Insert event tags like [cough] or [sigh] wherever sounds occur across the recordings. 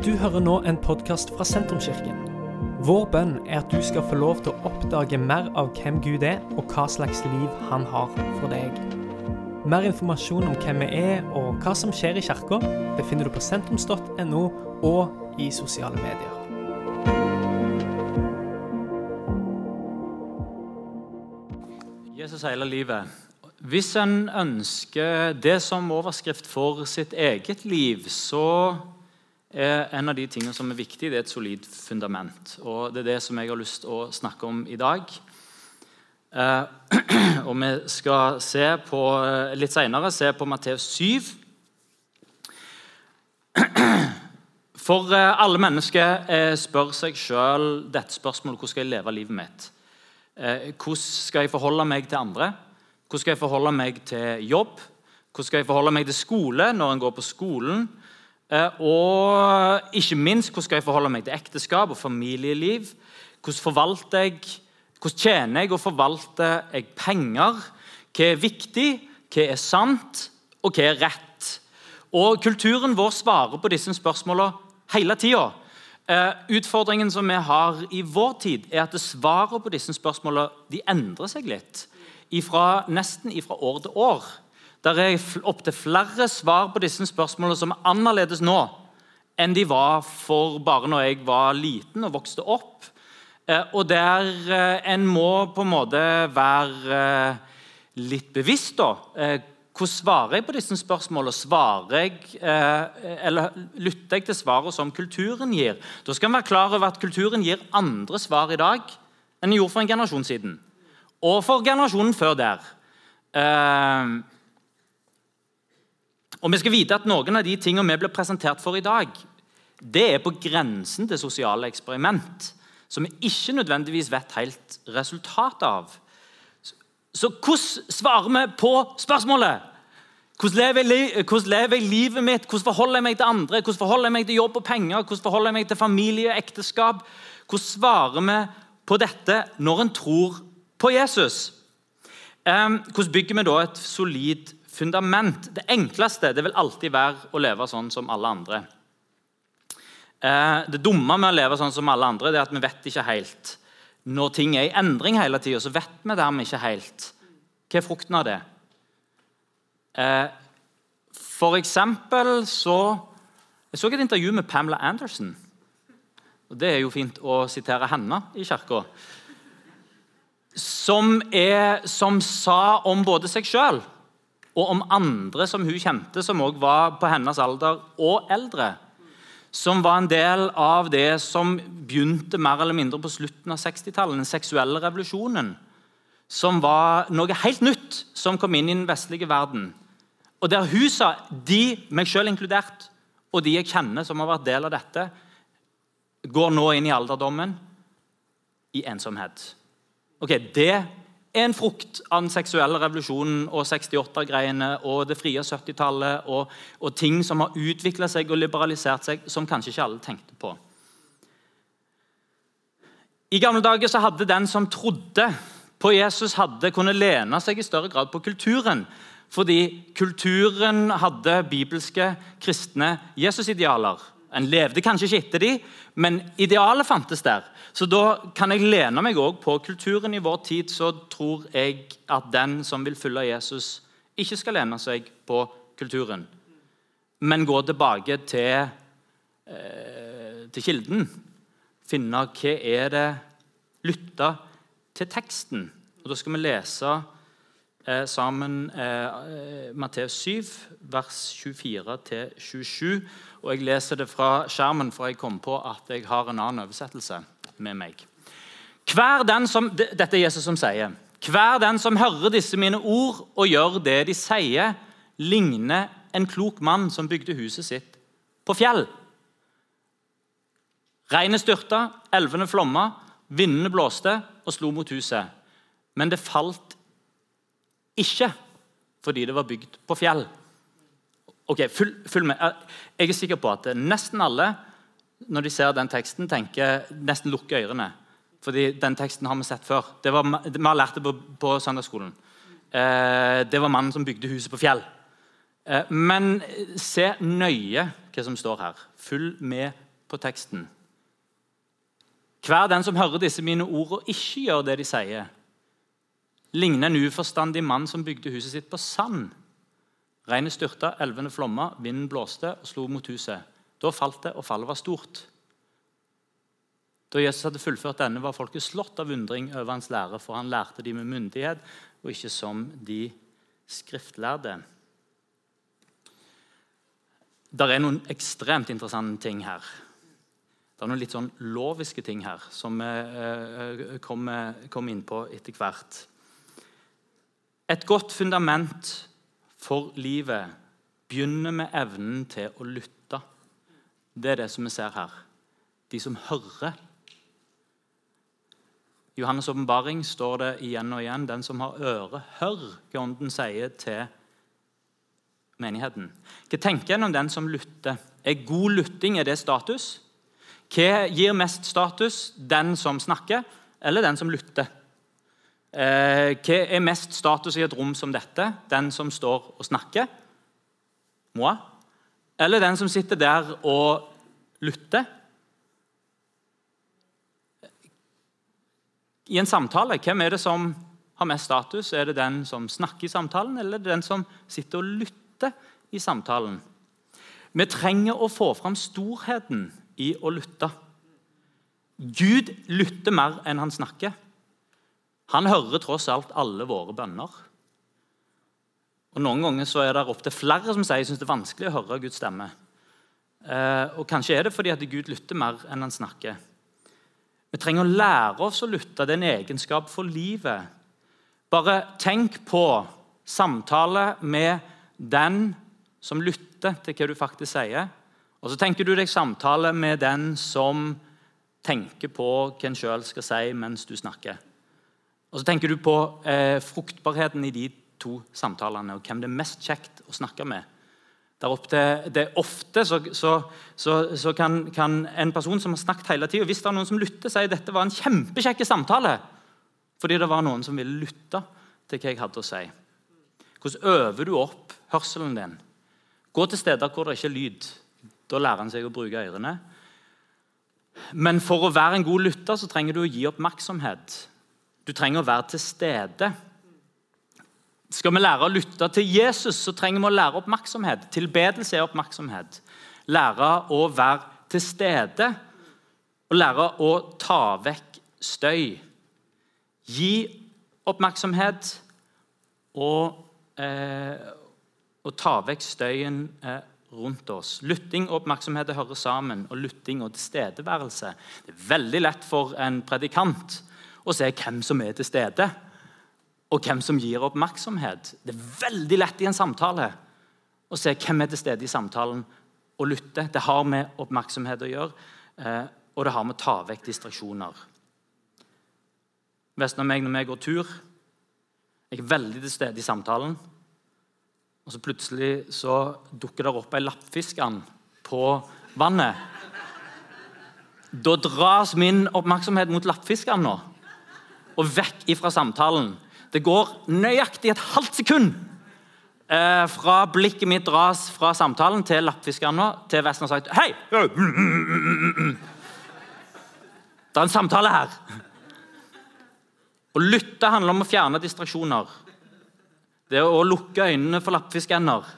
Du hører nå en podkast fra Sentrumskirken. Vår bønn er at du skal få lov til å oppdage mer av hvem Gud er, og hva slags liv han har for deg. Mer informasjon om hvem vi er og hva som skjer i kirka, befinner du på sentrums.no og i sosiale medier. Jesus hele livet. Hvis en ønsker det som overskrift for sitt eget liv, så en av de tingene som er viktig, det er et solid fundament. Og Det er det som jeg har lyst til å snakke om i dag. Eh, [clears throat] og Vi skal se på, eh, litt senere se på Matteus 7. [clears throat] For eh, alle mennesker spør seg sjøl dette spørsmålet hvordan skal jeg leve livet mitt. Hvordan skal jeg forholde meg til andre? Hvordan skal jeg forholde meg til jobb? Hvordan skal jeg forholde meg til skole når en går på skolen? Eh, og ikke minst hvordan skal jeg forholde meg til ekteskap og familieliv? Hvordan forvalter jeg, hvordan tjener jeg og forvalter jeg penger? Hva er viktig, hva er sant, og hva er rett? Og Kulturen vår svarer på disse spørsmålene hele tida. Eh, utfordringen som vi har i vår tid, er at svarene på disse spørsmålene de endrer seg litt. Ifra, nesten fra år til år. Det er opptil flere svar på disse spørsmålene som er annerledes nå enn de var for bare når jeg var liten og vokste opp. Eh, og der eh, en må på en måte være eh, litt bevisst, da. Hvordan svarer jeg på disse spørsmålene? Svarer jeg, eller Lytter jeg til svaret som kulturen gir? Da skal en være klar over at kulturen gir andre svar i dag enn den gjorde for en generasjon siden. Og for generasjonen før der. Og vi skal vite at Noen av de tingene vi blir presentert for i dag, det er på grensen til sosiale eksperiment, som vi ikke nødvendigvis vet helt resultatet av. Så hvordan svarer vi på spørsmålet? Hvordan lever, hvordan lever, jeg, livet mitt? Hvordan forholder jeg meg til andre? Hvordan forholder jeg meg til jobb og penger? Hvordan forholder jeg meg til familie og ekteskap? Hvordan svarer vi på dette når en tror på Jesus? Hvordan bygger vi da et solid fundament. Det enkleste det vil alltid være å leve sånn som alle andre. Eh, det dumme med å leve sånn som alle andre det er at vi vet ikke helt. Når ting er i endring hele tida, så vet vi dermed ikke helt. Hva er frukten av det? Eh, for eksempel så Jeg så et intervju med Pamela Anderson. Og Det er jo fint å sitere henne i kirka. Som, som sa om både seg sjøl og om andre som hun kjente, som også var på hennes alder og eldre. Som var en del av det som begynte mer eller mindre på slutten av 60-tallet. Den seksuelle revolusjonen. Som var noe helt nytt som kom inn i den vestlige verden. Og der hun sa de, meg selv inkludert, og de jeg kjenner som har vært del av dette, går nå inn i alderdommen i ensomhet. Ok, Det en frukt av den seksuelle revolusjonen og 68-greiene og det frie 70-tallet og, og, ting som har utvikla seg og liberalisert seg, som kanskje ikke alle tenkte på. I gamle dager så hadde den som trodde på Jesus, hadde kunne lene seg i større grad på kulturen. Fordi kulturen hadde bibelske, kristne Jesusidealer. En levde kanskje ikke etter dem, men idealet fantes der. Så da kan jeg lene meg også på kulturen i vår tid. Så tror jeg at den som vil følge Jesus, ikke skal lene seg på kulturen, men gå tilbake til, eh, til kilden. Finne hva er det Lytte til teksten. Og Da skal vi lese eh, sammen eh, Matteus 7, vers 24-27. Og Jeg leser det fra skjermen, for jeg kom på at jeg har en annen oversettelse med meg. Hver den som, Dette er Jesus som sier. Hver den som hører disse mine ord og gjør det de sier, ligner en klok mann som bygde huset sitt på fjell. Regnet styrta, elvene flomma, vindene blåste og slo mot huset. Men det falt ikke fordi det var bygd på fjell. Ok, følg, følg med. Jeg er sikker på at nesten alle når de ser den teksten, tenker nesten lukker ørene. Fordi den teksten har vi sett før. Var, vi har lært det på, på søndagsskolen. Eh, det var mannen som bygde huset på fjell. Eh, men se nøye hva som står her. Følg med på teksten. Hver den som hører disse mine ord og ikke gjør det de sier, ligner en uforstandig mann som bygde huset sitt på sand. Regnet styrta, elvene flomma, vinden blåste og slo mot huset. Da falt det, og fallet var stort. Da Jesus hadde fullført denne, var folket slått av undring over hans lære, for han lærte de med myndighet, og ikke som de skriftlærde. Det er noen ekstremt interessante ting her. Det er noen litt sånn loviske ting her som vi eh, kommer kom inn på etter hvert. Et godt fundament for livet begynner med evnen til å lytte. Det er det som vi ser her. De som hører. I Johannes' åpenbaring står det igjen og igjen den som har øre, hør hva Ånden sier til menigheten. Hva tenker en om den som lytter? Er god lytting er det status? Hva gir mest status? Den som snakker, eller den som lytter? Eh, hva er mest status i et rom som dette? Den som står og snakker? Moi? Eller den som sitter der og lytter? I en samtale, hvem er det som har mest status? Er det den som snakker i samtalen, eller den som sitter og lytter i samtalen? Vi trenger å få fram storheten i å lytte. Gud lytter mer enn han snakker. Han hører tross alt alle våre bønner. Og Noen ganger så er det opptil flere som sier synes det er vanskelig å høre Guds stemme. Eh, og Kanskje er det fordi at Gud lytter mer enn han snakker. Vi trenger å lære oss å lytte. Det er en egenskap for livet. Bare tenk på samtale med den som lytter til hva du faktisk sier. Og så tenker du deg samtale med den som tenker på hva en sjøl skal si mens du snakker. Og så tenker du på eh, fruktbarheten i de to samtalene, og hvem det er mest kjekt å snakke med. Der opp til, det, Ofte så, så, så, så kan, kan, en person som har snakket hele tida, hvis det er noen som lytter, si dette var en kjempekjekk samtale. Fordi det var noen som ville lytte til hva jeg hadde å si. Hvordan øver du opp hørselen din? Gå til steder hvor det ikke er lyd. Da lærer en seg å bruke ørene. Men for å være en god lytter så trenger du å gi oppmerksomhet. Du trenger å være til stede. Skal vi lære å lytte til Jesus, så trenger vi å lære oppmerksomhet. Tilbedelse er oppmerksomhet. Lære å være til stede og lære å ta vekk støy. Gi oppmerksomhet og, eh, og ta vekk støyen eh, rundt oss. Lytting og oppmerksomhet hører sammen, og lytting og tilstedeværelse. Det er veldig lett for en predikant og se hvem som er til stede, og hvem som gir oppmerksomhet. Det er veldig lett i en samtale å se hvem er til stede i samtalen, og lytte. Det har med oppmerksomhet å gjøre, eh, og det har med å ta vekk distraksjoner. Vesten og meg når vi går tur, jeg er veldig til stede i samtalen. Og så plutselig så dukker det opp ei lappfiskand på vannet. Da dras min oppmerksomhet mot lappfiskene nå og vekk ifra samtalen. Det går nøyaktig et halvt sekund eh, fra blikket mitt dras fra samtalen til lappfiskeren til Vesten har sagt Hei! Det er en samtale her. Å lytte handler om å fjerne distraksjoner. Det er å lukke øynene for lappfiskender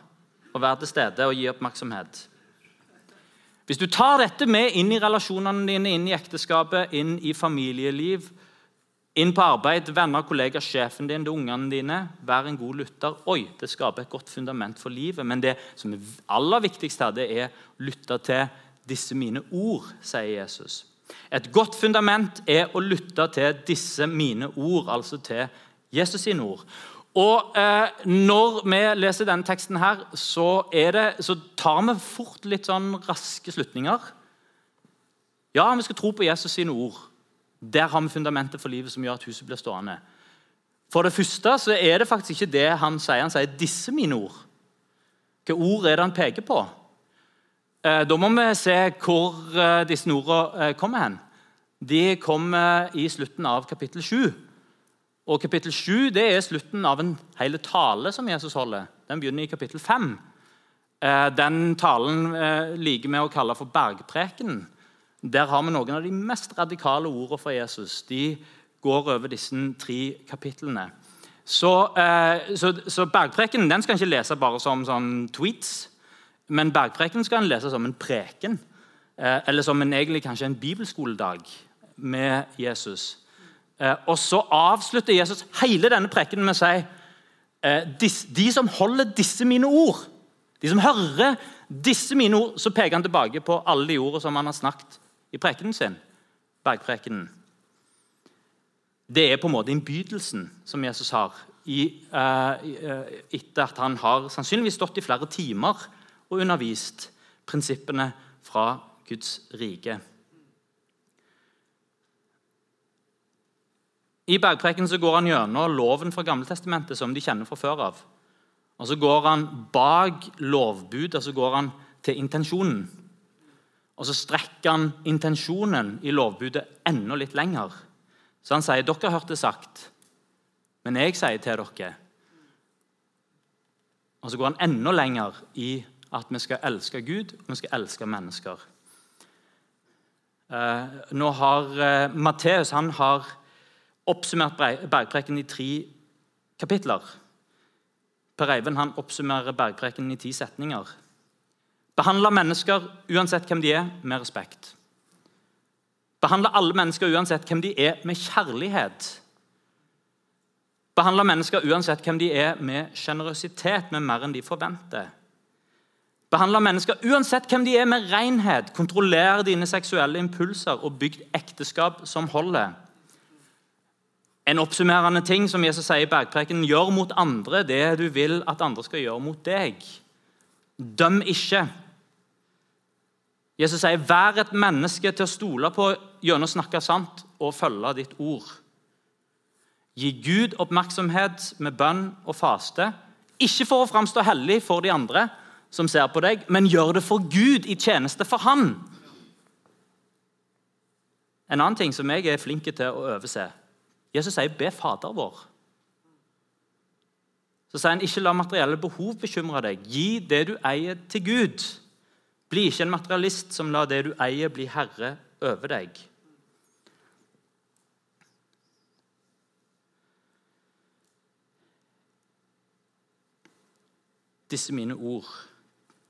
og være til stede og gi oppmerksomhet. Hvis du tar dette med inn i relasjonene dine, inn i ekteskapet, inn i familieliv, inn på arbeid, venner, kollegaer, sjefen din, de ungene dine. Vær en god lytter. Oi, Det skaper et godt fundament for livet. Men det som er aller viktigst her, det er å lytte til disse mine ord, sier Jesus. Et godt fundament er å lytte til disse mine ord, altså til Jesus sine ord. Og eh, Når vi leser denne teksten, her, så, det, så tar vi fort litt sånn raske slutninger. Ja, vi skal tro på Jesus sine ord. Der har vi fundamentet for livet som gjør at huset blir stående. For det første så er det faktisk ikke det han sier. Han sier 'disse mine ord'. Hvilke ord er det han peker på? Eh, da må vi se hvor eh, disse ordene eh, kommer hen. De kommer i slutten av kapittel 7. Og Kapittel 7 det er slutten av en hel tale som Jesus holder. Den begynner i kapittel 5. Den talen liker vi å kalle for bergprekenen. Der har vi noen av de mest radikale ordene fra Jesus. De går over disse tre kapitlene. Så, eh, så, så bergprekenen skal en ikke lese bare som sånn tweets, men bergprekenen skal en lese som en preken. Eh, eller som en, egentlig kanskje en bibelskoledag med Jesus. Eh, og så avslutter Jesus hele denne prekenen med å si eh, de som holder disse mine ord, de som hører disse mine ord, så peker han tilbake på alle de ordene som han har snakket i prekenen sin. Bergprekenen. Det er på en måte innbydelsen som Jesus har i, uh, etter at han har sannsynligvis stått i flere timer og undervist prinsippene fra Guds rike. I bergpreken så går han gjennom loven fra Gammeltestamentet som de kjenner fra før av. Og Så går han bak lovbudet så går han til intensjonen. Og så strekker han intensjonen i lovbudet enda litt lenger. Så han sier dere har hørt det sagt, men jeg sier til dere Og så går han enda lenger i at vi skal elske Gud og vi skal elske mennesker. Eh, nå har eh, Matteus har oppsummert bergpreken i tre kapitler. Per Eivind han oppsummerer bergpreken i ti setninger. Behandle mennesker, uansett hvem de er, med respekt. Behandle alle mennesker, uansett hvem de er, med kjærlighet. Behandle mennesker, uansett hvem de er, med sjenerøsitet, med mer enn de forventer. Behandle mennesker uansett hvem de er, med renhet. Kontroller dine seksuelle impulser og bygg ekteskap som holder. En oppsummerende ting som Jesus sier i bergpreken, gjør mot andre det du vil at andre skal gjøre mot deg. Døm ikke. Jesus sier, 'Vær et menneske til å stole på gjennom å snakke sant og følge ditt ord'. Gi Gud oppmerksomhet med bønn og faste, ikke for å framstå hellig for de andre, som ser på deg, men gjør det for Gud i tjeneste for Han. En annen ting som jeg er flink til å overse Jesus sier 'be Fader vår'. Så sier han ikke la materielle behov bekymre deg. Gi det du eier, til Gud. Bli ikke en materialist som lar det du eier, bli herre over deg. Disse mine ord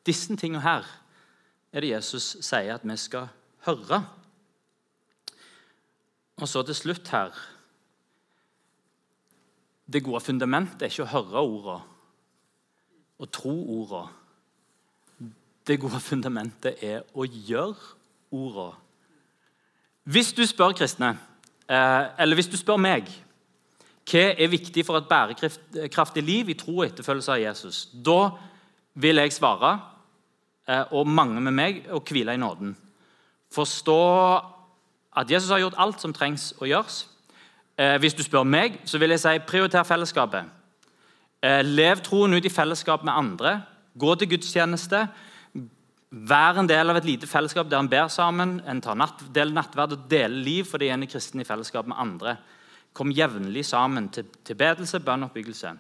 disse tingene her er det Jesus sier at vi skal høre. Og så til slutt her Det gode fundamentet er ikke å høre ordene og tro ordene. Det gode fundamentet er å gjøre orda. Hvis du spør kristne, eh, eller hvis du spør meg hva er viktig for et bærekraftig liv i tro og etterfølgelse av Jesus, da vil jeg svare Eh, og mange med meg å hvile i nåden. Forstå at Jesus har gjort alt som trengs å gjøres. Eh, hvis du spør meg, så vil jeg si prioriter fellesskapet. Lev troen ut i fellesskap med andre. Gå til gudstjeneste. Vær en del av et lite fellesskap der en ber sammen, en tar natt, del nattverd og deler liv fordi en er kristen i fellesskap med andre. Kom jevnlig sammen til, bedelse, bønn og oppbyggelse.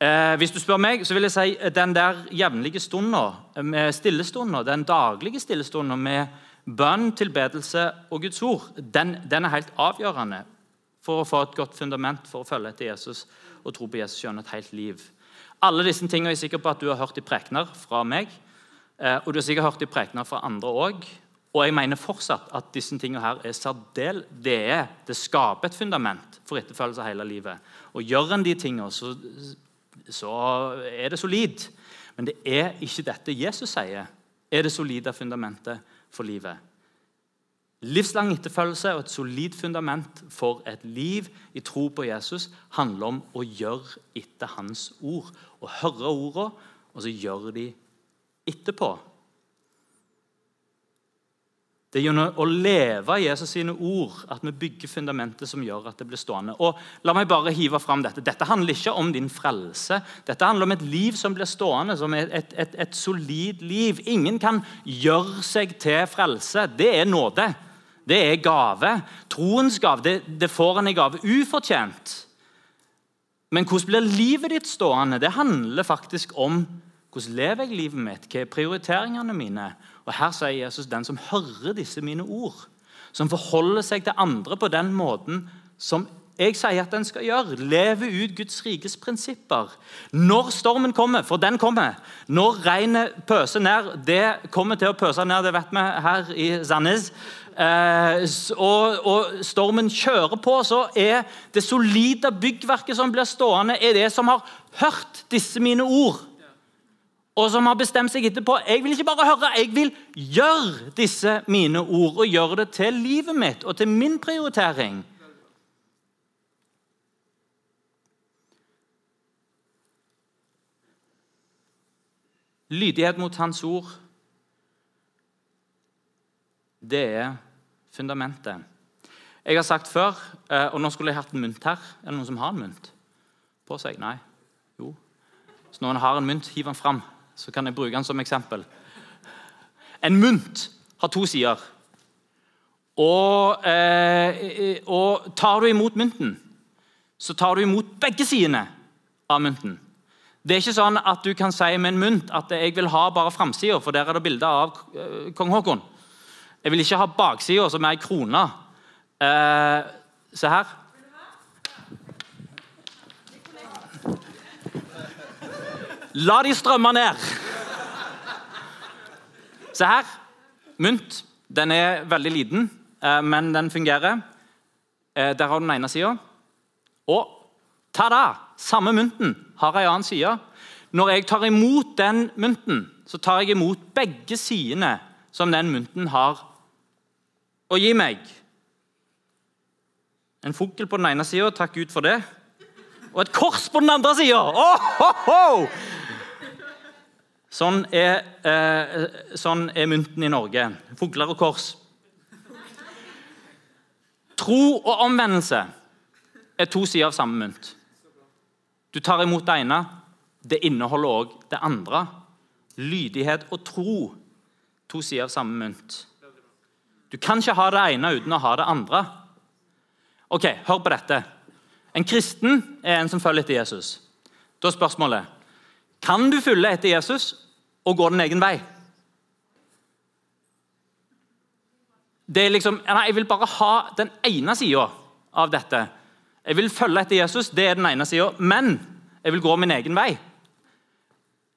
Eh, hvis du spør meg, så vil jeg si eh, den der jevnlige stunda, eh, stillestunda, den daglige stillestunda med bønn, tilbedelse og Guds ord, den, den, er helt avgjørende for å få et godt fundament for å følge etter Jesus og tro på Jesus gjennom et helt liv. Alle disse tingene er jeg sikker på at du har hørt i prekener fra meg, og du har sikkert hørt de prekener fra andre òg. Og jeg mener fortsatt at disse tingene her er sardel, det, er, det skaper et fundament for etterfølgelse hele livet. Og Gjør en de tingene, så så er det solid. Men det er ikke dette Jesus sier er det solide fundamentet for livet. Livslang etterfølgelse og et solid fundament for et liv i tro på Jesus handler om å gjøre etter hans ord. Å høre ordene, og så gjøre de etterpå. Det er gjennom å leve Jesus sine ord at vi bygger fundamentet som gjør at det blir stående. Og la meg bare hive fram Dette Dette handler ikke om din frelse. Dette handler om et liv som blir stående, som er et, et, et solid liv. Ingen kan gjøre seg til frelse. Det er nåde. Det er gave. Troens gave. Det, det får en i gave ufortjent. Men hvordan blir livet ditt stående? Det handler faktisk om Hvordan lever jeg livet mitt? Hva er prioriteringene mine? Og Her sier Jesus den som hører disse mine ord, som forholder seg til andre på den måten som jeg sier at den skal gjøre. Leve ut Guds rikes prinsipper. Når stormen kommer, for den kommer. Når regnet pøser ned, det kommer til å pøse ned, det vet vi her i Sandnes. Eh, og, og, stormen kjører på, så er det solide byggverket som blir stående, er det som har hørt disse mine ord. Og som har bestemt seg etterpå jeg vil ikke bare høre, jeg vil gjøre disse mine ord. Og gjøre det til livet mitt og til min prioritering. Lydighet mot Hans ord, det er fundamentet. Jeg har sagt før, eh, og nå skulle jeg hatt en mynt her. Er det noen som har en mynt på seg? Nei? Jo. Hvis noen har en mynt, hiv den fram, så kan jeg bruke den som eksempel. En mynt har to sider. Og, eh, og tar du imot mynten, så tar du imot begge sidene av mynten. Det er ikke sånn at du kan si med en mynt at jeg vil ha bare framsida, for der er det bilde av eh, kong Haakon. Jeg vil ikke ha baksida, som er ei krone. Eh, se her. La de strømme ned. Se her. Mynt. Den er veldig liten, eh, men den fungerer. Eh, der har du den ene sida. Og ta-da! Samme mynten har ei annen side. Når jeg tar imot den mynten, så tar jeg imot begge sidene som den mynten har å gi meg. En fugl på den ene sida, takk Gud for det. Og et kors på den andre sida! Oh, oh, oh! Sånn, eh, sånn er mynten i Norge. Fugler og kors. Tro og omvendelse er to sider av samme mynt. Du tar imot det ene. Det inneholder òg det andre. Lydighet og tro. To sider av samme mynt. Du kan ikke ha det ene uten å ha det andre. Ok, Hør på dette. En kristen er en som følger etter Jesus. Da er spørsmålet kan du følge etter Jesus og går den egen vei. Det er liksom, nei, Jeg vil bare ha den ene sida av dette. Jeg vil følge etter Jesus, det er den ene sida. Men jeg vil gå min egen vei.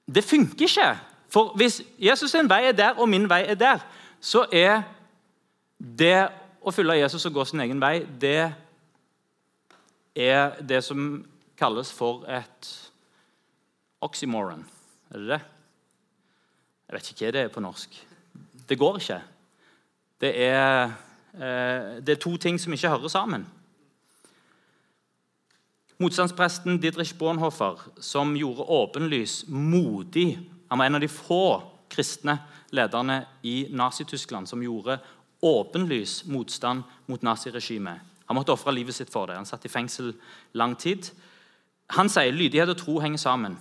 Det funker ikke. For hvis Jesus' sin vei er der, og min vei er der, så er det å følge Jesus og gå sin egen vei, det er det som kalles for et oxymoron. Er det det? Jeg vet ikke hva det er på norsk. Det går ikke. Det er, eh, det er to ting som ikke hører sammen. Motstandspresten Didrich Bonhoeffer, som gjorde åpenlys modig Han var en av de få kristne lederne i Nazi-Tyskland som gjorde åpenlys motstand mot naziregimet. Han måtte ofre livet sitt for det. Han satt i fengsel lang tid. Han sier lydighet og tro henger sammen.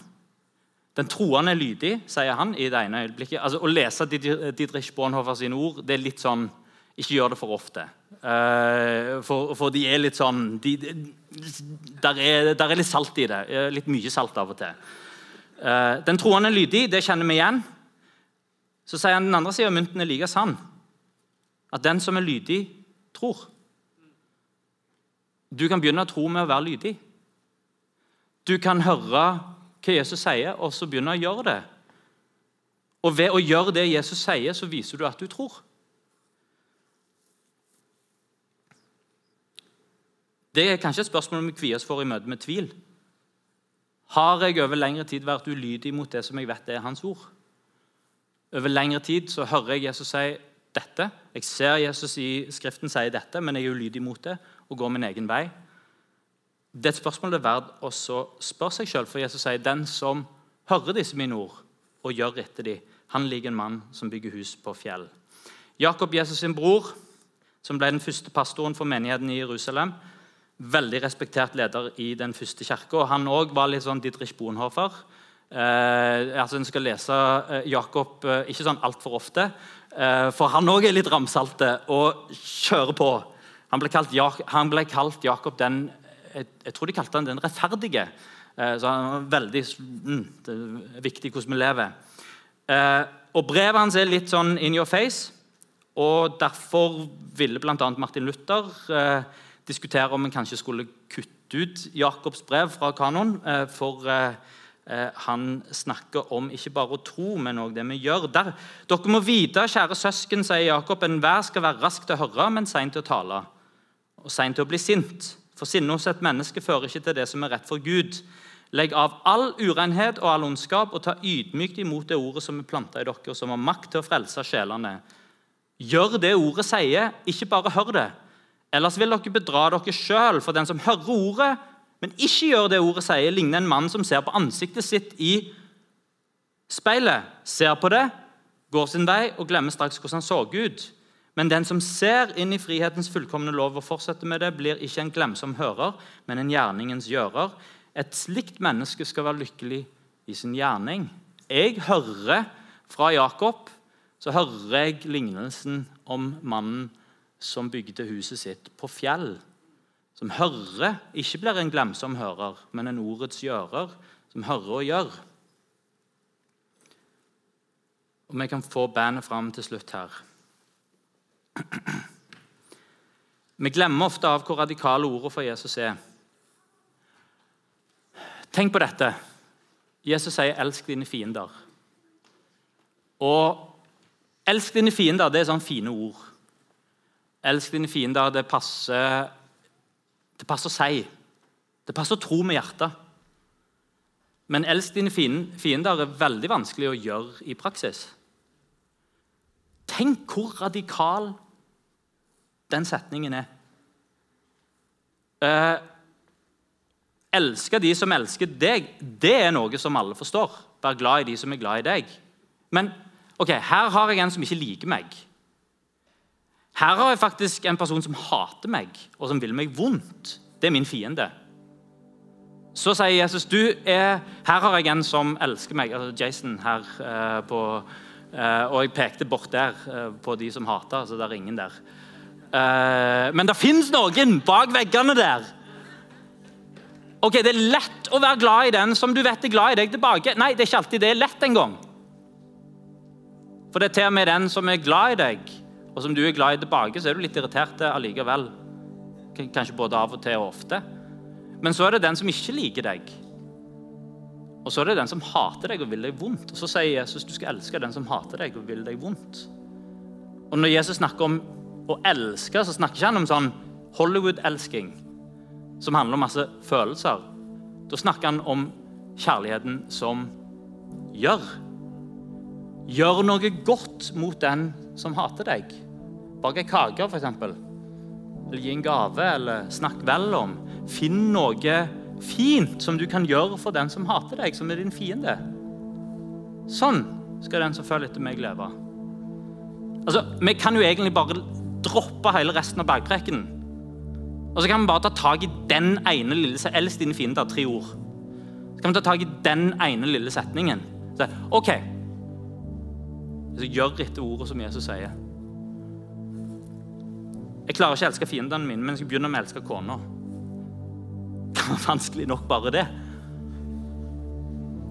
Den troende er lydig, sier han i det ene øyeblikket. Altså, Å lese Didrich Bonhoeffer sine ord det er litt sånn Ikke gjør det for ofte. Uh, for, for, de er litt sånn de, der, er, der, er, litt salt i det. Litt mye salt av og til. Uh, den troende er lydig, det kjenner vi igjen. Så sier han den andre siden av mynten er like sann. At den som er lydig, tror. Du kan begynne å tro med å være lydig. Du kan høre hva Jesus sier, og så begynne å gjøre det. Og ved å gjøre det Jesus sier, så viser du at du tror. Det er kanskje et spørsmål vi kvier oss for i møte med tvil. Har jeg over lengre tid vært ulydig mot det som jeg vet er hans ord? Over lengre tid så hører jeg Jesus si dette. Jeg ser Jesus i Skriften si dette, men jeg er ulydig mot det og går min egen vei. Det er et spørsmål det er verdt å spørre seg sjøl, for Jesus sier den som hører disse mine ord og gjør etter dem, han ligger en mann som bygger hus på fjell. Jakob, Jesus sin bror, som ble den første pastoren for menigheten i Jerusalem, veldig respektert leder i den første kirka. Han òg var litt sånn Didrich Bonhoeffer. Eh, altså En skal lese eh, Jakob eh, ikke sånn altfor ofte, eh, for han òg er litt ramsalte og kjører på. Han ble kalt, han ble kalt Jakob den jeg, tror de kalte han den rettferdige. Eh, så han var veldig mm, det er viktig hvordan vi lever. Eh, og Brevet hans er litt sånn in your face. og Derfor ville bl.a. Martin Luther eh, diskutere om en kanskje skulle kutte ut Jakobs brev fra kanon. for han snakker om ikke bare å tro, men òg det vi gjør. Der, dere må vite, kjære søsken, sier Jakob, enhver skal være rask til å høre, men sein til å tale. Og sein til å bli sint. For sinne hos et menneske fører ikke til det som er rett for Gud. Legg av all urenhet og all ondskap og ta ydmykt imot det ordet som er planta i dere, og som har makt til å frelse sjelene. Gjør det ordet sier, ikke bare hør det. Ellers vil dere bedra dere sjøl, for den som hører ordet, men ikke gjør det ordet sier, ligner en mann som ser på ansiktet sitt i speilet, ser på det, går sin vei og glemmer straks hvordan han så ut. Men den som ser inn i frihetens fullkomne lov og fortsetter med det, blir ikke en glemsom hører, men en gjerningens gjører. Et slikt menneske skal være lykkelig i sin gjerning. Jeg hører fra Jakob så hører jeg lignelsen om mannen som bygde huset sitt på fjell. Som hører, ikke blir en glemsom hører, men en ordets gjører. Som hører og gjør. Og Vi kan få bandet fram til slutt her. Vi glemmer ofte av hvor radikale ordene for Jesus er. Tenk på dette. Jesus sier 'elsk dine fiender'. Og 'elsk dine fiender' det er sånne fine ord. 'Elsk dine fiender' det passer, det passer å si. Det passer å tro med hjertet. Men 'elsk dine fiender' er veldig vanskelig å gjøre i praksis. Tenk hvor radikal den setningen er. Eh, elske de som elsker deg, det er noe som alle forstår. Vær glad i de som er glad i deg. Men ok, her har jeg en som ikke liker meg. Her har jeg faktisk en person som hater meg, og som vil meg vondt. Det er min fiende. Så sier Jesus du er, her har jeg en som elsker meg. altså Jason her eh, på, eh, Og jeg pekte bort der eh, på de som hater. så det er ingen der. Eh, men det fins noen bak veggene der Ok, Det er lett å være glad i den som du vet er glad i deg tilbake. Nei, det er ikke alltid det er lett engang. For det er til og med den som er glad i deg, og som du er glad i tilbake, så er du litt irritert allikevel. Kanskje både av og til og ofte. Men så er det den som ikke liker deg. Og så er det den som hater deg og vil deg vondt. Og så sier Jesus du skal elske den som hater deg og vil deg vondt. Og Når Jesus snakker om å elske, så snakker ikke han om sånn Hollywood-elsking som handler om masse følelser. Da snakker han om kjærligheten som gjør. Gjør noe godt mot den som hater deg. Bak ei kake, f.eks. Eller gi en gave, eller snakk vel om. Finn noe fint som du kan gjøre for den som hater deg, som er din fiende. Sånn skal den som følger etter meg, leve. Altså, Vi kan jo egentlig bare droppe hele resten av bergprekenen og så kan vi bare ta tak i den ene lille Elsk dine fiender, tre ord. Så kan vi ta tak i den ene lille setningen. Så, OK. Så gjør etter ordet som Jesus sier. Jeg klarer ikke å elske fiendene mine, men jeg skal begynne med å elske kona. Det var vanskelig nok, bare det.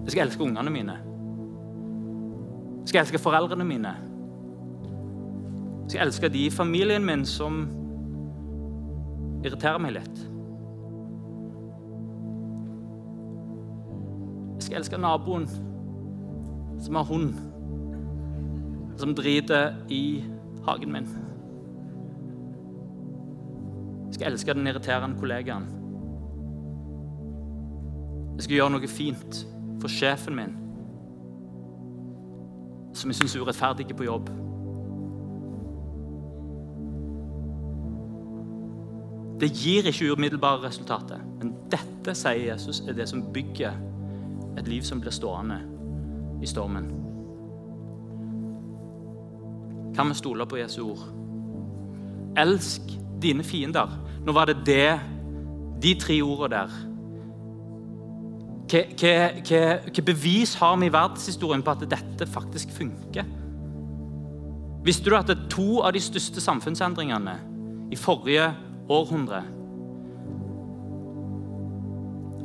Jeg skal elske ungene mine. Jeg skal elske foreldrene mine. Jeg skal elske de i familien min som irriterer meg litt. Jeg skal elske naboen som har hund, som driter i hagen min. Jeg skal elske den irriterende kollegaen. Jeg skal gjøre noe fint for sjefen min, som jeg syns er urettferdig på jobb. Det gir ikke umiddelbare resultater. Men dette, sier Jesus, er det som bygger et liv som blir stående i stormen. Kan vi stole på Jesu ord? Elsk dine fiender. Nå var det det, de tre ordene der. Hva bevis har vi i verdenshistorien på at dette faktisk funker? Visste du at det er to av de største samfunnsendringene i forrige århundre.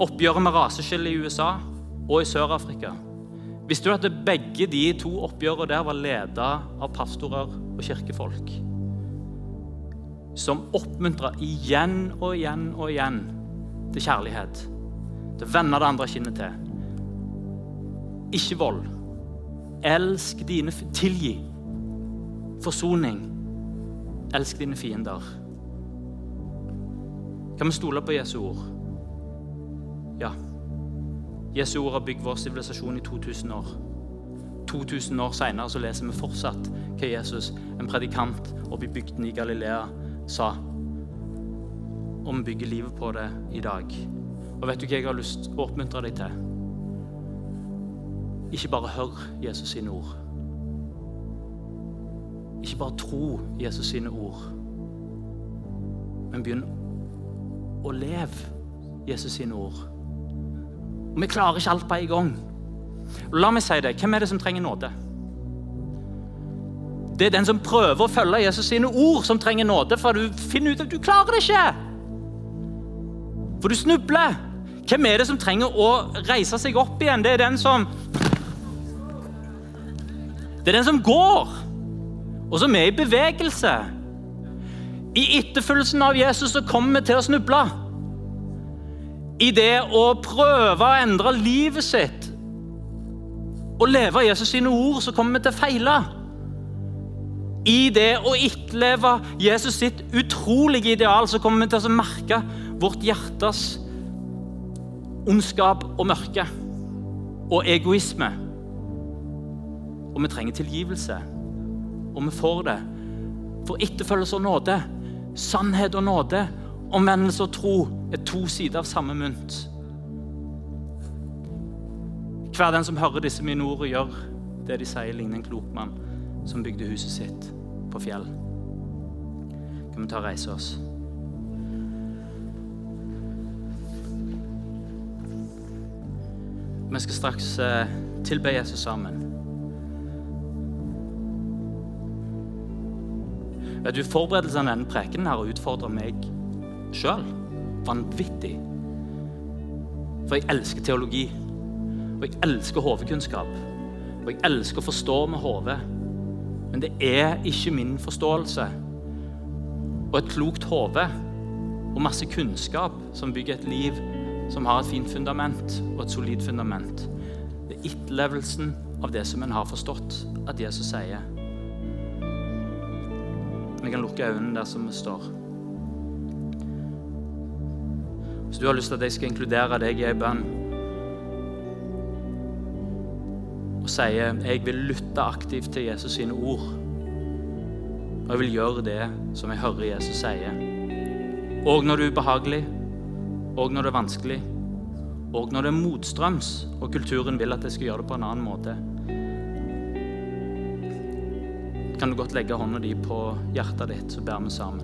Oppgjøret med raseskillet i USA og i Sør-Afrika. Visste du at begge de to oppgjørene der var ledet av pastorer og kirkefolk? Som oppmuntra igjen og igjen og igjen til kjærlighet. Til å vende det andre kinnet til. Ikke vold. Elsk dine Tilgi. Forsoning. Elsk dine fiender. Kan vi stole på Jesu ord? Ja. Jesu ord har bygd vår sivilisasjon i 2000 år. 2000 år seinere leser vi fortsatt hva Jesus, en predikant oppe i bygden i Galilea, sa. Og vi bygger livet på det i dag. Og vet du hva jeg har lyst å oppmuntre deg til? Ikke bare hør Jesus sine ord. Ikke bare tro Jesus sine ord, men begynn å lev Jesus sine ord. Og Vi klarer ikke alt på en gang. La meg si det. Hvem er det som trenger nåde? Det er den som prøver å følge Jesus sine ord, som trenger nåde. For du finner ut at du klarer det ikke. For du snubler. Hvem er det som trenger å reise seg opp igjen? Det er den som Det er den som går, og som er i bevegelse. I etterfølgelsen av Jesus så kommer vi til å snuble i det å prøve å endre livet sitt og leve Jesus sine ord, så kommer vi til å feile. I det å etterleve Jesus sitt utrolige ideal, så kommer vi til å merke vårt hjertes ondskap og mørke og egoisme. Og vi trenger tilgivelse, og vi får det. For etterfølgelse og nåde, sannhet og nåde, omvendelse og tro er to sider av samme mynt. Hver den som hører disse mine ord gjør det de sier, ligner en klok mann som bygde huset sitt på fjell. Kan vi ta og reise oss? Vi skal straks eh, tilbe Jesus sammen. Vet du, Forberedelsen av denne prekenen har utfordra meg sjøl vanvittig. For jeg elsker teologi. Og jeg elsker hodekunnskap. Og jeg elsker å forstå med hodet. Men det er ikke min forståelse og et klokt hode og masse kunnskap som bygger et liv som har et fint fundament og et solid fundament. Det er etterlevelsen av det som en har forstått at Jesus sier. Vi kan lukke øynene der som vi står. Hvis du har lyst til at jeg skal inkludere deg i ei bønn og sier jeg vil lytte aktivt til Jesus sine ord, og jeg vil gjøre det som jeg hører Jesus sier, og når det er ubehagelig, og når det er vanskelig, og når det er motstrøms, og kulturen vil at jeg skal gjøre det på en annen måte kan du godt legge hånda di på hjertet ditt, så ber vi sammen.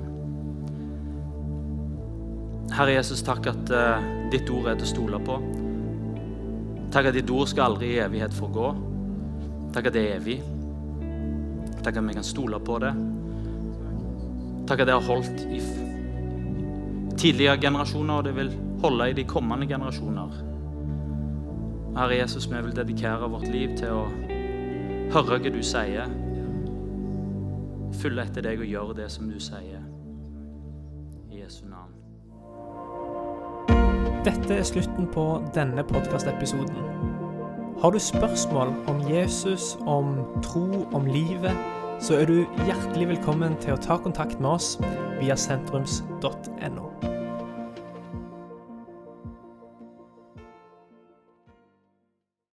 Herre Jesus, takk at uh, ditt ord er til å stole på. Takk at ditt ord skal aldri i evighet forgå. Takk at det er evig. Takk at vi kan stole på det. Takk at det har holdt i tidligere generasjoner, og det vil holde i de kommende generasjoner. Herre Jesus, vi vil dedikere vårt liv til å høre hva du sier, følge etter deg og gjøre det som du sier. I Jesu navn. Dette er slutten på denne podkastepisoden. Har du spørsmål om Jesus, om tro, om livet, så er du hjertelig velkommen til å ta kontakt med oss via sentrums.no.